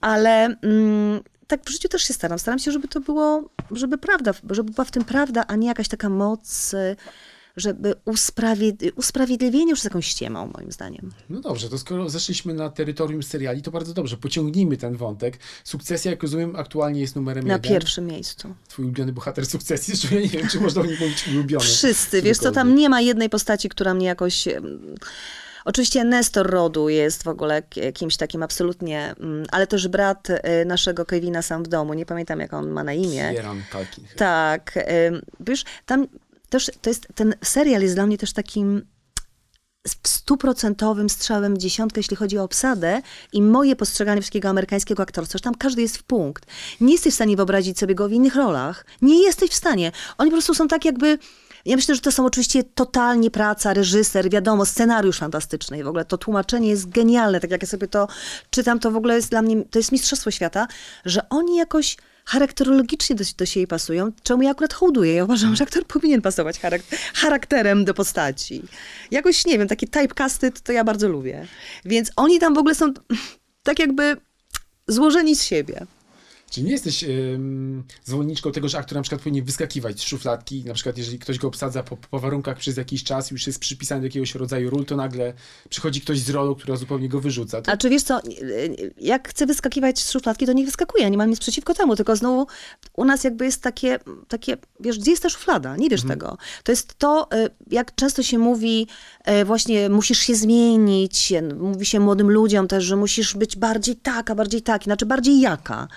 ale... Mm, tak w życiu też się staram. Staram się, żeby to było, żeby prawda, żeby była w tym prawda, a nie jakaś taka moc, żeby usprawiedli usprawiedliwienie już z jakąś ściemą, moim zdaniem. No dobrze, to skoro zeszliśmy na terytorium seriali, to bardzo dobrze, pociągnijmy ten wątek. Sukcesja, jak rozumiem, aktualnie jest numerem na jeden. Na pierwszym miejscu. Twój ulubiony bohater sukcesji, zresztą ja nie wiem, czy można o nim mówić ulubiony. Wszyscy, wiesz co, tam nie ma jednej postaci, która mnie jakoś... Oczywiście Nestor Rodu jest w ogóle kimś takim absolutnie, mm, ale też brat y, naszego Kevina sam w domu, nie pamiętam jak on ma na imię. Kieran Kalkin. Tak, wiesz, tam też to jest, ten serial jest dla mnie też takim stuprocentowym strzałem w dziesiątkę, jeśli chodzi o obsadę i moje postrzeganie wszystkiego amerykańskiego aktorstwa, że tam każdy jest w punkt. Nie jesteś w stanie wyobrazić sobie go w innych rolach. Nie jesteś w stanie. Oni po prostu są tak jakby... Ja myślę, że to są oczywiście totalnie praca, reżyser, wiadomo, scenariusz fantastyczny i w ogóle to tłumaczenie jest genialne. Tak jak ja sobie to czytam, to w ogóle jest dla mnie, to jest mistrzostwo świata, że oni jakoś charakterologicznie do, do siebie pasują, czemu ja akurat hołduję. Ja uważam, że aktor powinien pasować charak- charakterem do postaci. Jakoś, nie wiem, takie typecasty to, to ja bardzo lubię. Więc oni tam w ogóle są tak jakby złożeni z siebie. Czy nie jesteś ym, zwolenniczką tego, że aktor na przykład powinien wyskakiwać z szufladki, na przykład jeżeli ktoś go obsadza po, po warunkach przez jakiś czas, już jest przypisany do jakiegoś rodzaju ról, to nagle przychodzi ktoś z rolą, która zupełnie go wyrzuca. To... A czy wiesz co, jak chce wyskakiwać z szufladki, to niech wyskakuje, nie mam nic przeciwko temu, tylko znowu u nas jakby jest takie, takie wiesz, gdzie jest ta szuflada? Nie wiesz mhm. tego. To jest to, y, jak często się mówi, y, właśnie musisz się zmienić, mówi się młodym ludziom też, że musisz być bardziej taka, bardziej tak, znaczy bardziej jaka.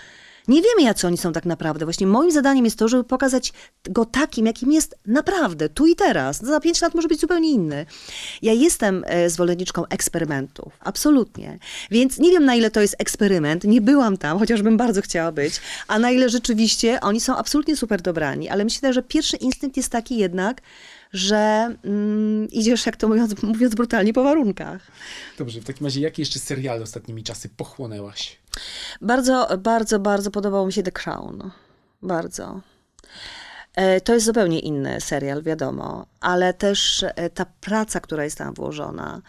Nie wiemy, jacy oni są tak naprawdę. Właśnie moim zadaniem jest to, żeby pokazać go takim, jakim jest naprawdę, tu i teraz. Za pięć lat może być zupełnie inny. Ja jestem e, zwolenniczką eksperymentów, absolutnie. Więc nie wiem, na ile to jest eksperyment. Nie byłam tam, chociażbym bardzo chciała być, a na ile rzeczywiście oni są absolutnie super dobrani. Ale myślę, że pierwszy instynkt jest taki jednak, że mm, idziesz, jak to mówiąc, mówiąc brutalnie, po warunkach. Dobrze, w takim razie jakie jeszcze seriale ostatnimi czasy pochłonęłaś? Bardzo, bardzo, bardzo podobał mi się The Crown. Bardzo. E, to jest zupełnie inny serial, wiadomo, ale też e, ta praca, która jest tam włożona,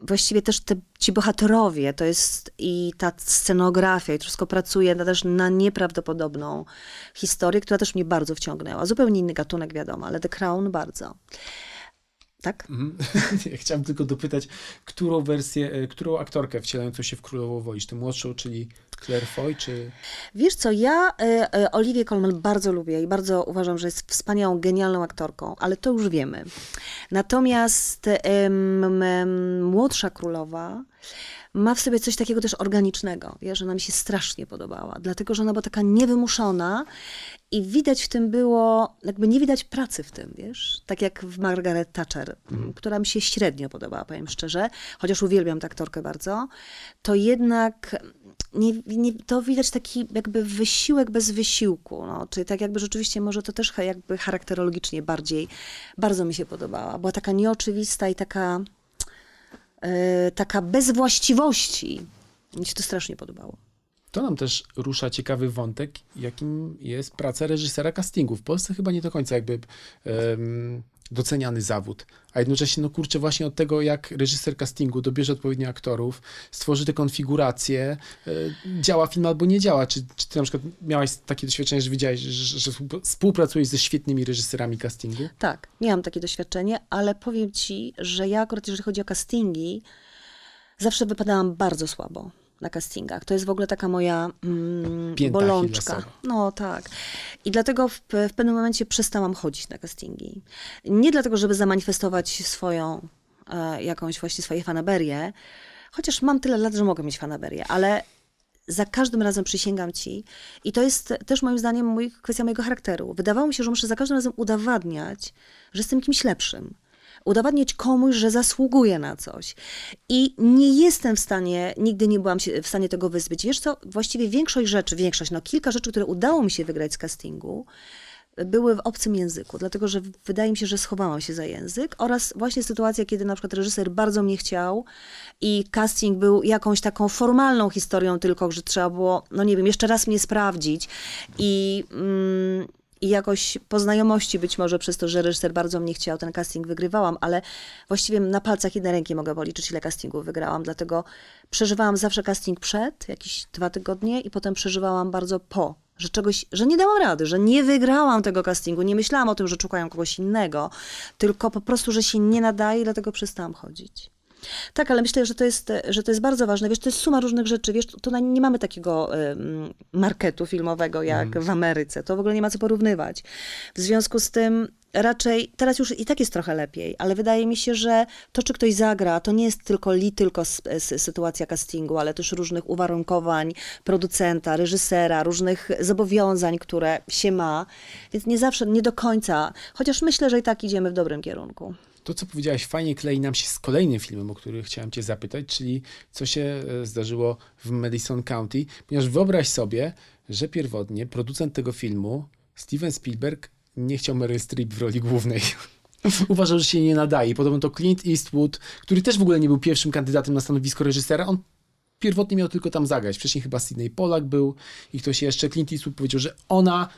właściwie też te, ci bohaterowie, to jest i ta scenografia, i wszystko pracuje na, też na nieprawdopodobną historię, która też mnie bardzo wciągnęła. Zupełnie inny gatunek, wiadomo, ale The Crown bardzo. Tak? Ja chciałem tylko dopytać, którą wersję, e, którą aktorkę wcielającą się w Królową wolisz? Tę młodszą, czyli Claire Foy, czy... Wiesz co, ja y, y, Oliwię Colman bardzo lubię i bardzo uważam, że jest wspaniałą, genialną aktorką, ale to już wiemy. Natomiast y, młodsza królowa ma w sobie coś takiego też organicznego, wiesz, że ona mi się strasznie podobała, dlatego, że ona była taka niewymuszona i widać w tym było, jakby nie widać pracy w tym, wiesz, tak jak w Margaret Thatcher, mm. która mi się średnio podobała, powiem szczerze, chociaż uwielbiam tę aktorkę bardzo, to jednak nie, nie, to widać taki jakby wysiłek bez wysiłku, no, czyli tak jakby rzeczywiście może to też jakby charakterologicznie bardziej, bardzo mi się podobała, była taka nieoczywista i taka taka bez właściwości. Mi się to strasznie podobało. To nam też rusza ciekawy wątek, jakim jest praca reżysera castingu. W Polsce chyba nie do końca jakby um, doceniany zawód. A jednocześnie, no kurczę, właśnie od tego, jak reżyser castingu dobierze odpowiednio aktorów, stworzy te konfiguracje, y, działa film albo nie działa. Czy, czy ty na przykład miałaś takie doświadczenie, że widziałaś, że, że współpracujesz ze świetnymi reżyserami castingu? Tak, miałam takie doświadczenie, ale powiem ci, że ja akurat, jeżeli chodzi o castingi, zawsze wypadałam bardzo słabo na castingach. To jest w ogóle taka moja mm, bolączka. No tak. I dlatego w, w pewnym momencie przestałam chodzić na castingi. Nie dlatego, żeby zamanifestować swoją, e, jakąś właśnie swoje fanaberie, chociaż mam tyle lat, że mogę mieć fanaberię, ale za każdym razem przysięgam ci, i to jest też moim zdaniem mój, kwestia mojego charakteru. Wydawało mi się, że muszę za każdym razem udowadniać, że jestem kimś lepszym udowadniać komuś, że zasługuje na coś. I nie jestem w stanie, nigdy nie byłam w stanie tego wyzbyć. Wiesz co, właściwie większość rzeczy, większość, no kilka rzeczy, które udało mi się wygrać z castingu, były w obcym języku, dlatego że wydaje mi się, że schowałam się za język oraz właśnie sytuacja, kiedy na przykład reżyser bardzo mnie chciał i casting był jakąś taką formalną historią tylko, że trzeba było, no nie wiem, jeszcze raz mnie sprawdzić i... Mm, i jakoś po znajomości być może przez to, że reżyser bardzo mnie chciał, ten casting wygrywałam, ale właściwie na palcach jednej ręki mogę policzyć, ile castingów wygrałam, dlatego przeżywałam zawsze casting przed, jakieś dwa tygodnie i potem przeżywałam bardzo po, że czegoś, że nie dałam rady, że nie wygrałam tego castingu, nie myślałam o tym, że szukają kogoś innego, tylko po prostu, że się nie nadaje, dlatego przestałam chodzić. Tak, ale myślę, że to jest, że to jest bardzo ważne. Wiesz, to jest suma różnych rzeczy. Wiesz, to nie mamy takiego marketu filmowego jak mm. w Ameryce. To w ogóle nie ma co porównywać. W związku z tym raczej teraz już i tak jest trochę lepiej, ale wydaje mi się, że to, czy ktoś zagra, to nie jest tylko li, tylko s- s- sytuacja castingu, ale też różnych uwarunkowań producenta, reżysera, różnych zobowiązań, które się ma, więc nie zawsze, nie do końca, chociaż myślę, że i tak idziemy w dobrym kierunku. To, co powiedziałaś, fajnie klei nam się z kolejnym filmem, o który chciałem cię zapytać, czyli co się e, zdarzyło w Madison County, ponieważ wyobraź sobie, że pierwotnie producent tego filmu, Steven Spielberg, nie chciał Meryl Streep w roli głównej. Uważał, że się nie nadaje. Podobno to Clint Eastwood, który też w ogóle nie był pierwszym kandydatem na stanowisko reżysera, on pierwotnie miał tylko tam zagrać. Wcześniej chyba Sidney Pollack był i ktoś jeszcze. Clint Eastwood powiedział, że ona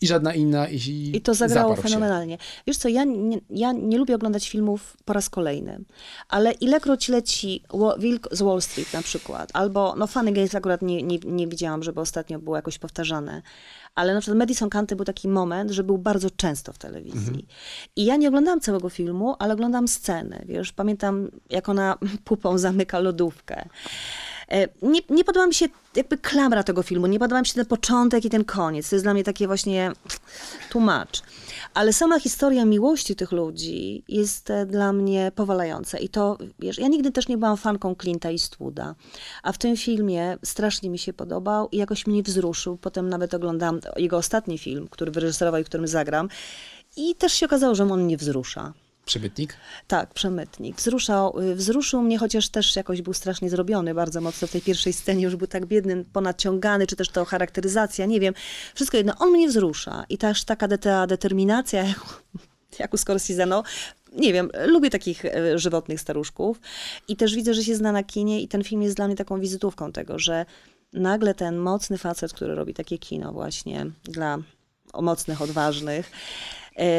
i żadna inna. I, I to zagrało zaparł się. fenomenalnie. Wiesz co, ja nie, ja nie lubię oglądać filmów po raz kolejny, ale ilekroć leci Wilk z Wall Street na przykład, albo, no Funny Games akurat nie, nie, nie widziałam, żeby ostatnio było jakoś powtarzane, ale na przykład Madison County był taki moment, że był bardzo często w telewizji. I ja nie oglądałam całego filmu, ale oglądam sceny, wiesz, pamiętam jak ona pupą zamyka lodówkę. E, Nie, nie podoba mi się jakby klamra tego filmu, nie podoba mi się ten początek i ten koniec. To jest dla mnie takie właśnie tłumacz. Ale sama historia miłości tych ludzi jest e, dla mnie powalająca. I to, wiesz, ja nigdy też nie byłam fanką Clint'a Eastwooda, a w tym filmie strasznie mi się podobał i jakoś mnie wzruszył. Potem nawet oglądałam jego ostatni film, który wyreżyserował i którym zagram. I też się okazało, że on mnie wzrusza. Przemytnik? Tak, przemytnik. Wzruszał, y, wzruszył mnie, chociaż też jakoś był strasznie zrobiony bardzo mocno w tej pierwszej scenie, już był tak biedny, ponadciągany, czy też to charakteryzacja, nie wiem. Wszystko jedno, on mnie wzrusza i też taka de- determinacja, jak, jak u Scorsese, no, nie wiem, lubię takich e, żywotnych staruszków i też widzę, że się zna na kinie i ten film jest dla mnie taką wizytówką tego, że nagle ten mocny facet, który robi takie kino właśnie dla mocnych, odważnych,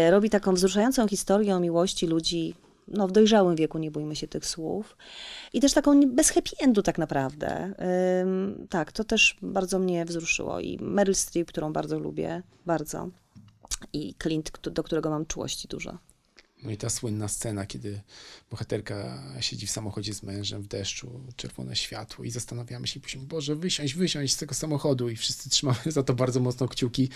robi taką wzruszającą historię o miłości ludzi no, w dojrzałym wieku, nie bójmy się tych słów. I też taką bez happy endu tak naprawdę. Tak, to też bardzo mnie wzruszyło. I Meryl Streep, którą bardzo lubię, bardzo. I Clint, do którego mam czułości dużo. No i ta słynna scena, kiedy bohaterka siedzi w samochodzie z mężem w deszczu, czerwone światło i zastanawiamy się prosimy, Boże, wysiąść, wysiąść z tego samochodu i wszyscy trzymamy za to bardzo mocno kciuki.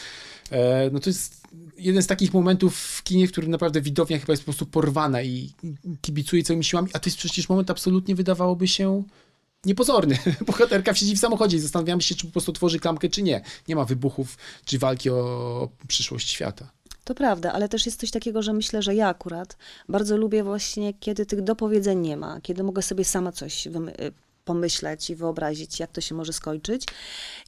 E, no to jest jeden z takich momentów w kinie, w którym naprawdę widownia chyba jest po prostu porwana i kibicuje całymi siłami, a to jest przecież moment absolutnie wydawałoby się niepozorny. Bohaterka siedzi w samochodzie i zastanawiamy się, czy po prostu tworzy klamkę, czy nie. Nie ma wybuchów, czy walki o przyszłość świata. To prawda, ale też jest coś takiego, że myślę, że ja akurat bardzo lubię właśnie, kiedy tych dopowiedzeń nie ma, kiedy mogę sobie sama coś y, pomyśleć i wyobrazić, jak to się może skończyć.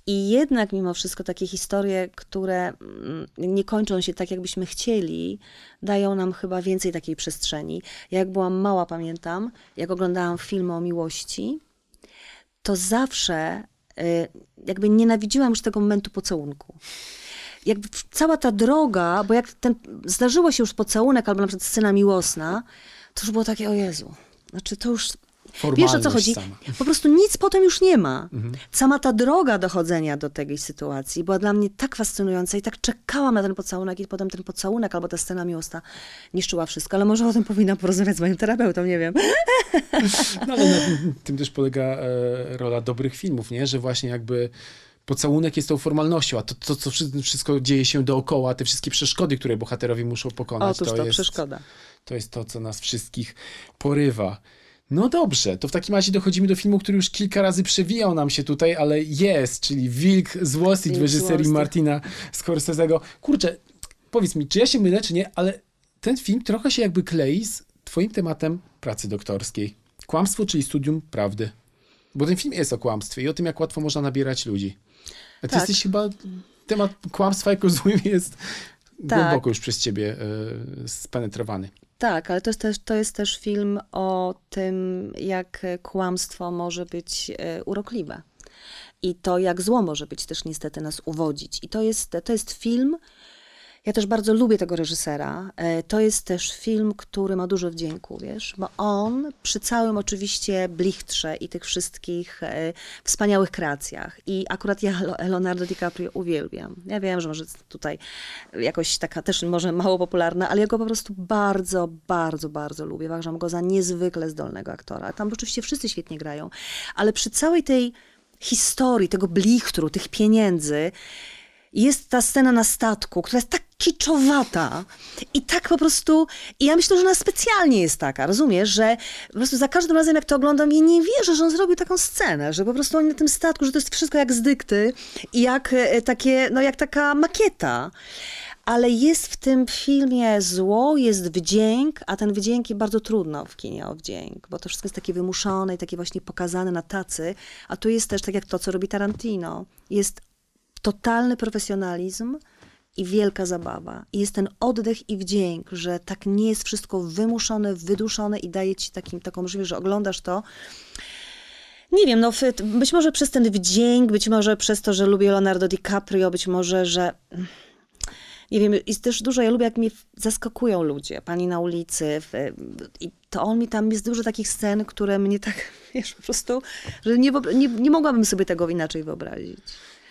I jednak mimo wszystko takie historie, które mm, nie kończą się tak, jakbyśmy chcieli, dają nam chyba więcej takiej przestrzeni. Ja jak byłam mała, pamiętam, jak oglądałam filmy o miłości, to zawsze y, jakby nienawidziłam już tego momentu pocałunku jakby cała ta droga, bo jak ten, zdarzyło się już pocałunek albo na przykład scena miłosna, to już było takie, o Jezu, znaczy to już, wiesz o co Formalność chodzi? sama. Po prostu nic potem już nie ma. Sama ta droga dochodzenia do tej sytuacji była dla mnie tak fascynująca i tak czekałam na ten pocałunek i potem ten pocałunek albo ta scena miłosna niszczyła wszystko, ale może o tym powinnam porozmawiać z moim terapeutą, nie wiem. No ale na tym też polega e, rola dobrych filmów, nie? Że właśnie jakby pocałunek jest tą formalnością, a to, to co wszy- wszystko dzieje się dookoła, te wszystkie przeszkody, które bohaterowie muszą pokonać, Otóż to, to, jest, przeszkoda. to jest to, co nas wszystkich porywa. No dobrze, to w takim razie dochodzimy do filmu, który już kilka razy przewijał nam się tutaj, ale jest, czyli Wilk z Wall Street w reżyserii. Martina Scorsese'ego. Kurczę, powiedz mi, czy ja się mylę, czy nie, ale ten film trochę się jakby klei z twoim tematem pracy doktorskiej. Kłamstwo, czyli studium prawdy. Bo ten film jest o kłamstwie i o tym, jak łatwo można nabierać ludzi. A ty Tak. jesteś chyba, temat kłamstwa jako złym jest Tak. głęboko już przez ciebie e, spenetrowany. Tak, ale to jest, też, to jest też film o tym, jak kłamstwo może być e, urokliwe. I to, jak zło może być też niestety nas uwodzić. I to jest, to jest film, ja też bardzo lubię tego reżysera. E, To jest też film, który ma dużo wdzięku, wiesz, bo on przy całym oczywiście blichtrze i tych wszystkich e, wspaniałych kreacjach i akurat ja Leonardo DiCaprio uwielbiam. Ja wiem, że może tutaj jakoś taka też może mało popularna, ale ja go po prostu bardzo, bardzo, bardzo lubię. Uważam go za niezwykle zdolnego aktora. Tam oczywiście wszyscy świetnie grają, ale przy całej tej historii, tego blichtru, tych pieniędzy, jest ta scena na statku, która jest tak kiczowata i tak po prostu, i ja myślę, że ona specjalnie jest taka, rozumiesz, że po prostu za każdym razem jak to oglądam, ja nie wierzę, że on zrobił taką scenę, że po prostu oni na tym statku, że to jest wszystko jak z dykty i jak e, takie, no jak taka makieta. Ale jest w tym filmie zło, jest wdzięk, a ten wdzięk jest bardzo trudno w kinie o wdzięk, bo to wszystko jest takie wymuszone i takie właśnie pokazane na tacy, a tu jest też tak jak to, co robi Tarantino. Jest totalny profesjonalizm i wielka zabawa. I jest ten oddech i wdzięk, że tak nie jest wszystko wymuszone, wyduszone i daje ci takim, taką możliwość, że oglądasz to. Nie wiem, no być może przez ten wdzięk, być może przez to, że lubię Leonardo DiCaprio, być może, że nie wiem, jest też dużo, ja lubię, jak mnie zaskakują ludzie, pani na ulicy w, i to on mi tam, jest dużo takich scen, które mnie tak, wiesz, po prostu, że nie, nie, nie mogłabym sobie tego inaczej wyobrazić.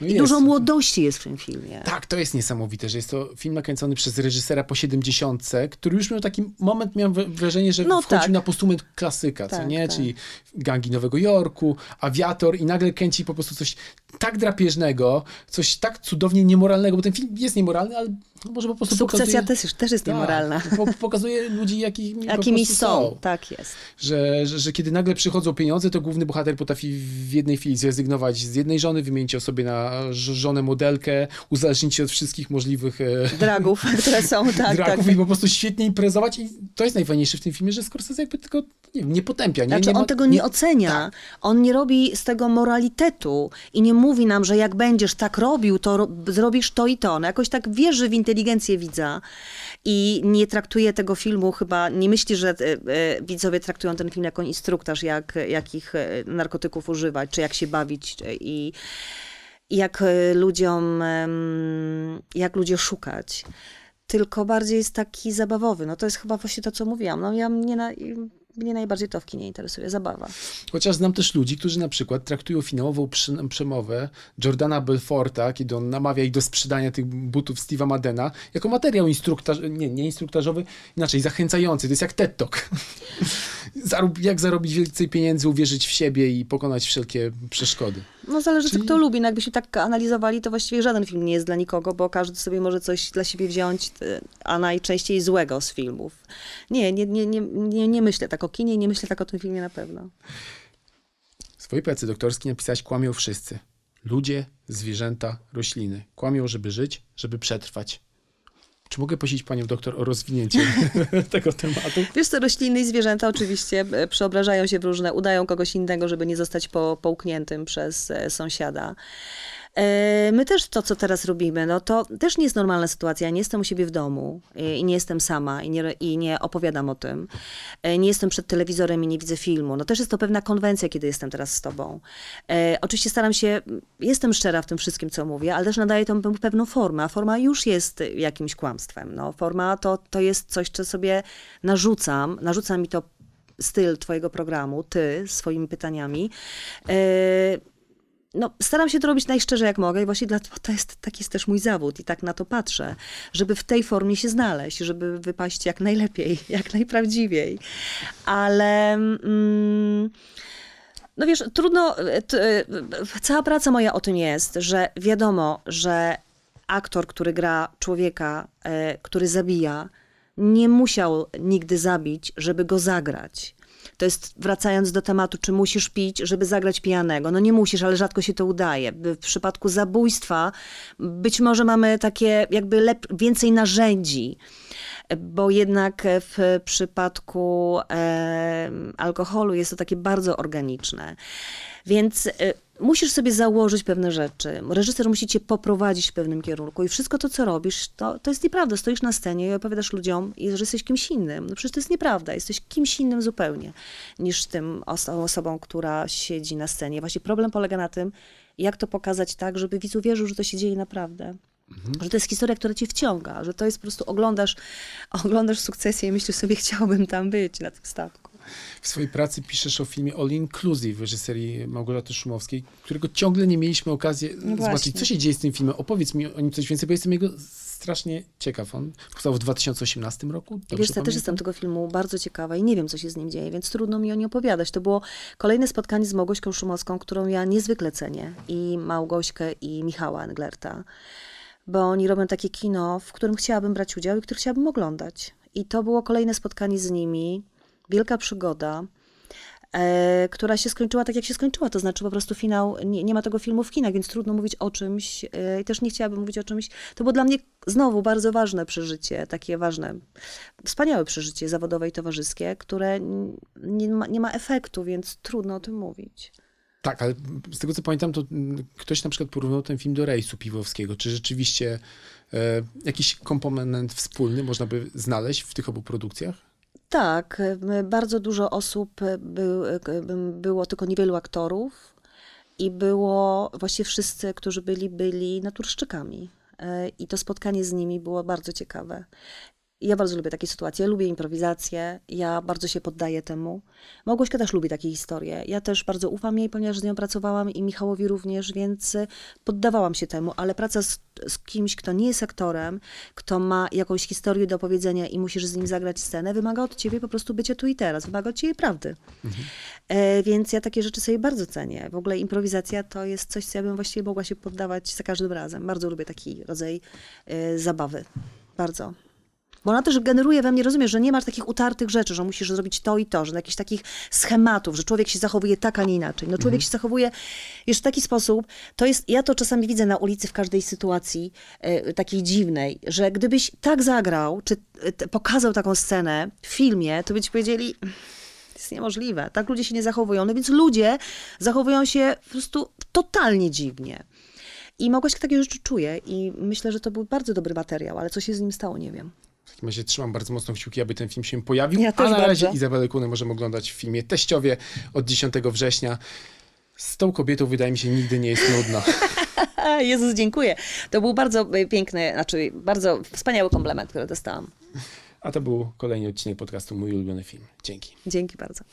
No I dużo młodości jest w tym filmie. Tak, to jest niesamowite, że jest to film nakręcony przez reżysera po 70, który już miał taki moment, miałem wrażenie, że no, wchodził tak. na postument klasyka, tak, co nie? Tak. Czyli gangi Nowego Jorku, awiator i nagle kręci po prostu coś tak drapieżnego, coś tak cudownie niemoralnego, bo ten film jest niemoralny, ale może po prostu Sukcesja pokazuje... też, też jest tak, niemoralna. pokazuje ludzi, jakimi, jakimi są. są. Tak jest. Że, że, że, kiedy nagle przychodzą pieniądze, to główny bohater potrafi w jednej chwili zrezygnować z jednej żony, wymienić ją sobie na żonę modelkę, uzależnić się od wszystkich możliwych... E, dragów, które są, tak. Dragów tak. i po prostu świetnie imprezować i to jest najfajniejsze w tym filmie, że Scorsese jakby tylko nie, nie potępia. Nie, znaczy, nie ma, on tego nie, nie ocenia. Tak. On nie robi z tego moralitetu i nie mówi nam, że jak będziesz tak robił, to ro zrobisz to i to. No jakoś tak wierzy w inteligencję widza i nie traktuje tego filmu chyba, nie myśli, że e, e, widzowie traktują ten film jako instruktaż, jak, jakich e, narkotyków używać, czy jak się bawić i jak ludziom, jak ludzie szukać tylko bardziej jest taki zabawowy. No to jest chyba właśnie to, co mówiłam. No ja mnie, na, mnie najbardziej to w kinie interesuje, zabawa. Chociaż znam też ludzi, którzy na przykład traktują finałową przemowę Jordana Belforta, kiedy on namawia ich do sprzedania tych butów Steve'a Madena, jako materiał instruktaż, nie, nie instruktażowy, inaczej zachęcający. To jest jak TED Talk. Jak zarobić więcej pieniędzy, uwierzyć w siebie i pokonać wszelkie przeszkody. No zależy, Czyli... co kto lubi. No jakbyśmy tak analizowali, to właściwie żaden film nie jest dla nikogo, bo każdy sobie może coś dla siebie wziąć, a najczęściej złego z filmów. Nie, nie, nie, nie, nie, nie myślę tak o kinie, nie myślę tak o tym filmie na pewno. W swojej pracy doktorskiej napisać kłamią wszyscy. Ludzie, zwierzęta, rośliny. Kłamią, żeby żyć, żeby przetrwać. Czy mogę prosić panią doktor o rozwinięcie tego tematu? Wiesz co, rośliny i zwierzęta oczywiście e, przeobrażają się w różne, udają kogoś innego, żeby nie zostać po, połkniętym przez e, sąsiada. E, my też to, co teraz robimy, no to też nie jest normalna sytuacja. Ja nie jestem u siebie w domu i nie jestem sama i nie, i nie opowiadam o tym. E, nie jestem przed telewizorem i nie widzę filmu. No też jest to pewna konwencja, kiedy jestem teraz z tobą. E, oczywiście staram się, jestem szczera w tym wszystkim, co mówię, ale też nadaję tą pewną formę, a forma już jest jakimś kłamstwem. No, forma to, to jest coś, co sobie narzucam, narzuca mi to styl twojego programu, ty swoimi pytaniami no, staram się to robić najszczerze jak mogę i właśnie dlatego to jest, taki jest też mój zawód i tak na to patrzę, żeby w tej formie się znaleźć, żeby wypaść jak najlepiej, jak najprawdziwiej. Ale... Mm, no wiesz, trudno, t, e, cała praca moja o tym jest, że wiadomo, że aktor, który gra człowieka, e, który zabija, nie musiał nigdy zabić, żeby go zagrać. To jest, wracając do tematu, czy musisz pić, żeby zagrać pijanego. No nie musisz, ale rzadko się to udaje. W przypadku zabójstwa być może mamy takie jakby lep- więcej narzędzi bo jednak w przypadku e, alkoholu jest to takie bardzo organiczne. Więc e, musisz sobie założyć pewne rzeczy. Reżyser musi cię poprowadzić w pewnym kierunku i wszystko to, co robisz, to, to jest nieprawda. Stoisz na scenie i opowiadasz ludziom, że jesteś kimś innym. No przecież to jest nieprawda. Jesteś kimś innym zupełnie niż tym oso osobą, która siedzi na scenie. Właśnie problem polega na tym, jak to pokazać tak, żeby widz uwierzył, że to się dzieje naprawdę. Mhm. Że to jest historia, która cię wciąga, że to jest po prostu oglądasz, oglądasz sukcesję i myślisz sobie, chciałbym tam być na tym statku. W swojej pracy piszesz o filmie All Inclusive w reżyserii Małgorzaty Szumowskiej, którego ciągle nie mieliśmy okazji no zobaczyć. Co się dzieje z tym filmem? Opowiedz mi o nim coś więcej, bo jestem jego strasznie ciekaw. On powstał w 2018 roku. Wiesz, ja też jestem tego filmu bardzo ciekawa i nie wiem, co się z nim dzieje, więc trudno mi o nim opowiadać. To było kolejne spotkanie z Małgośką Szumowską, którą ja niezwykle cenię. I Małgośkę, i Michała Englerta bo oni robią takie kino, w którym chciałabym brać udział i które chciałabym oglądać. I to było kolejne spotkanie z nimi, wielka przygoda e, która się skończyła tak, jak się skończyła. To znaczy po prostu finał, nie, nie ma tego filmu w kinach, więc trudno mówić o czymś e, i też nie chciałabym mówić o czymś. To było dla mnie znowu bardzo ważne przeżycie, takie ważne, wspaniałe przeżycie zawodowe i towarzyskie, które nie ma, nie ma efektu, więc trudno o tym mówić. Tak, ale z tego co pamiętam, to ktoś na przykład porównał ten film do rejsu piwowskiego. Czy rzeczywiście e, jakiś komponent wspólny można by znaleźć w tych obu produkcjach? Tak, e, bardzo dużo osób e, e, było, tylko niewielu aktorów i było, właściwie wszyscy, którzy byli, byli naturszczykami. I to spotkanie z nimi było bardzo ciekawe. Ja bardzo lubię takie sytuacje, lubię improwizację, ja bardzo się poddaję temu. Małgośka też lubi takie historie. Ja też bardzo ufam jej, ponieważ z nią pracowałam i Michałowi również, więc poddawałam się temu, ale praca z, z kimś, kto nie jest aktorem, kto ma jakąś historię do opowiedzenia i musisz z nim zagrać scenę, wymaga od ciebie po prostu bycia tu i teraz, wymaga od ciebie prawdy. Mhm. E, więc ja takie rzeczy sobie bardzo cenię. W ogóle improwizacja to jest coś, co ja bym właściwie mogła się poddawać za każdym razem. Bardzo lubię taki rodzaj e, zabawy. Bardzo. Bo ona też generuje we mnie, rozumiesz, że nie masz takich utartych rzeczy, że musisz zrobić to i to, że jakichś takich schematów, że człowiek się zachowuje tak, a nie inaczej. No człowiek mhm. się zachowuje już w taki sposób, to jest, ja to czasami widzę na ulicy w każdej sytuacji e, takiej dziwnej, że gdybyś tak zagrał, czy e, pokazał taką scenę w filmie, to by ci powiedzieli, to jest niemożliwe. Tak ludzie się nie zachowują. No więc ludzie zachowują się po prostu totalnie dziwnie. I Małgosia takie rzeczy czuje i myślę, że to był bardzo dobry materiał, ale co się z nim stało, nie wiem. W takim razie trzymam bardzo mocno kciuki, aby ten film się pojawił. Ja a na razie bardzo. Izabelę Kunę możemy oglądać w filmie Teściowie od 10 września. Z tą kobietą wydaje mi się nigdy nie jest nudno. Jezus, dziękuję. To był bardzo piękny, znaczy bardzo wspaniały komplement, który dostałam. A to był kolejny odcinek podcastu Mój ulubiony film. Dzięki. Dzięki bardzo.